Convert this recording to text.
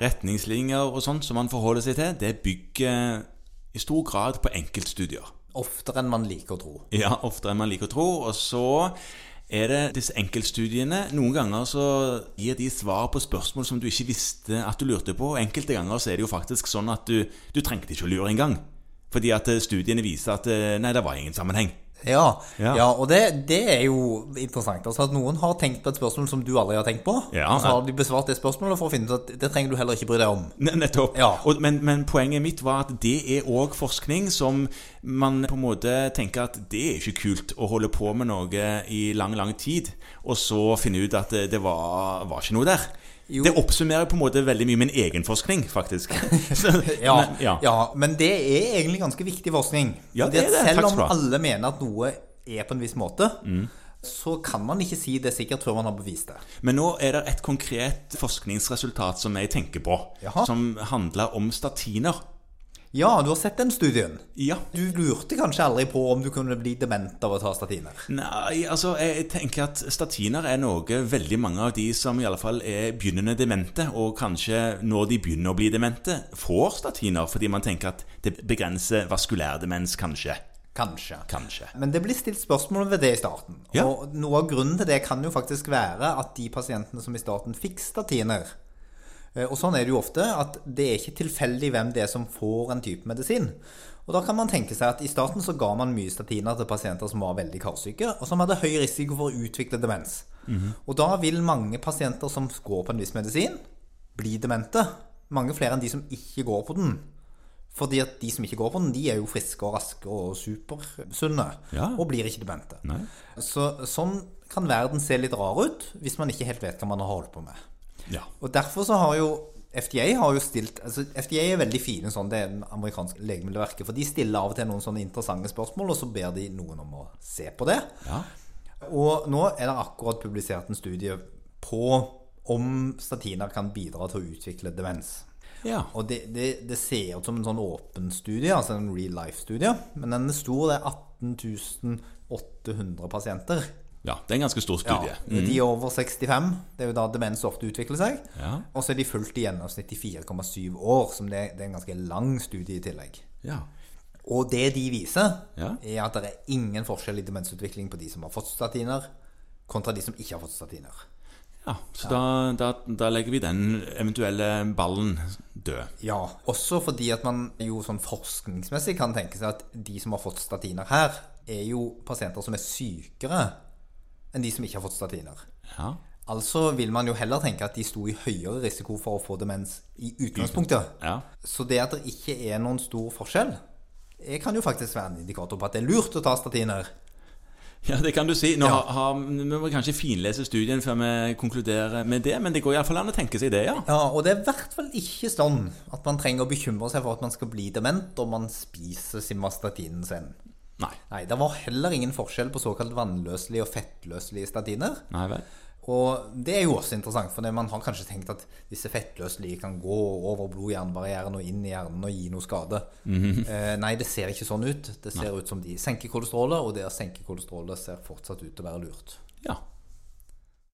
retningslinjer og sånt som man forholder seg til, det bygger i stor grad på enkeltstudier. Oftere enn man liker å tro. Ja, oftere enn man liker å tro. Og så er det disse enkeltstudiene Noen ganger så gir de svar på spørsmål som du ikke visste at du lurte på. Og enkelte ganger så er det jo faktisk sånn at du, du trengte ikke å lure engang. Fordi at eh, studiene viser at eh, nei, det var ingen sammenheng. Ja, Ja. ja. og det, det er jo interessant. Altså at Noen har tenkt på et spørsmål som du aldri har tenkt på. Ja, og så har de besvart det spørsmålet for å finne ut at det trenger du heller ikke bry deg om. Nettopp. Ja. Og, men, men poenget mitt var at det er òg forskning som man på en måte tenker at det er ikke kult å holde på med noe i lang, lang tid, og så finne ut at det, det var, var ikke noe der. Jo. Det oppsummerer på en måte veldig mye min egen forskning, faktisk. Så, Ja, men, ja. ja, men det er egentlig ganske viktig forskning. Ja, det det. Selv om alle mener at noe er på en viss måte, Mm. så kan man ikke si det sikkert før man har bevist det. Men nå er det et konkret forskningsresultat som jeg tenker på, Jaha. som handler om statiner. Ja, du har sett den studien. Ja. Du lurte kanskje aldri på om du kunne bli dement av å ta statiner. Nei, altså jeg tenker at statiner er noe veldig mange av de som i alle fall er begynnende demente, og kanskje når de begynner å bli demente, får statiner fordi man tenker at det begrenser vaskulær demens, kanskje. Kanskje. Kanskje. Men det blir stilt spørsmål ved det i starten. Ja. Og noe av grunnen til det kan jo faktisk være at de pasientene som i starten fikk statiner Og sånn er det jo ofte, at det er ikke tilfeldig hvem det er som får en type medisin. Og da kan man tenke seg at i starten så ga man mye statiner til pasienter som var veldig karsyke, og som hadde høy risiko for å utvikle demens. Og da vil mange pasienter som går på en viss medisin, bli demente. Mange flere enn de som ikke går på den. Fordi at de som ikke går på den, de er jo friske og raske og supersunne. Ja. Og blir ikke demente. Nei. Så sånn kan verden se litt rar ut hvis man ikke helt vet hva man har holdt på med. Ja. Og derfor så har jo FDA har jo stilt altså FDA er veldig fine sånn, det er det amerikanske legemiddelverket. For de stiller av og til noen sånne interessante spørsmål, og så ber de noen om å se på det. Ja. Og nå er det akkurat publisert en studie på om statiner kan bidra til å utvikle demens. Ja. Og det, det, det ser ut som en sånn åpen studie, altså en real life-studie. Men den er stor, det er 18 800 pasienter. Ja. Det er en ganske stor studie. Ja, De er over 65. Det er jo da demens ofte utvikler seg. Ja. Og så er de fulgt i gjennomsnitt i 4,7 år, som det, det er en ganske lang studie i tillegg. Ja. Og det de viser, er at det er ingen forskjell i demensutvikling på de som har fått statiner, kontra de som ikke har fått statiner. ja. Så Da, da, da legger vi den eventuelle ballen død. Ja, også fordi at man jo sånn forskningsmessig kan tenke seg at de som har fått statiner her, er jo pasienter som er sykere enn de som ikke har fått statiner. Ja. Altså vil man jo heller tenke at de sto i høyere risiko for å få demens i utgangspunktet. Ja. Så det at det ikke er noen stor forskjell, jeg kan jo faktisk være en indikator på at det er lurt å ta statiner. Ja, det kan du si. Nå Ja. har, vi må kanskje finlese studien før vi konkluderer med det, men det går iallfall an å tenke seg det, ja. Ja, og det er i hvert fall ikke sånn at man trenger å bekymre seg for at man skal bli dement om man spiser simvastatinen sin. Nei. Nei, det var heller ingen forskjell på såkalt vannløselige og fettløselige statiner. Nei vel. Og det er jo også interessant, for man har kanskje tenkt at disse fettløselige kan gå over blod-hjernebarrieren og inn i hjernen og gi noe skade. eh, nei, det ser ikke sånn ut. Det ser ut som de senker kolesterolet, og det å senke kolesterolet ser fortsatt ut til å være lurt. Ja.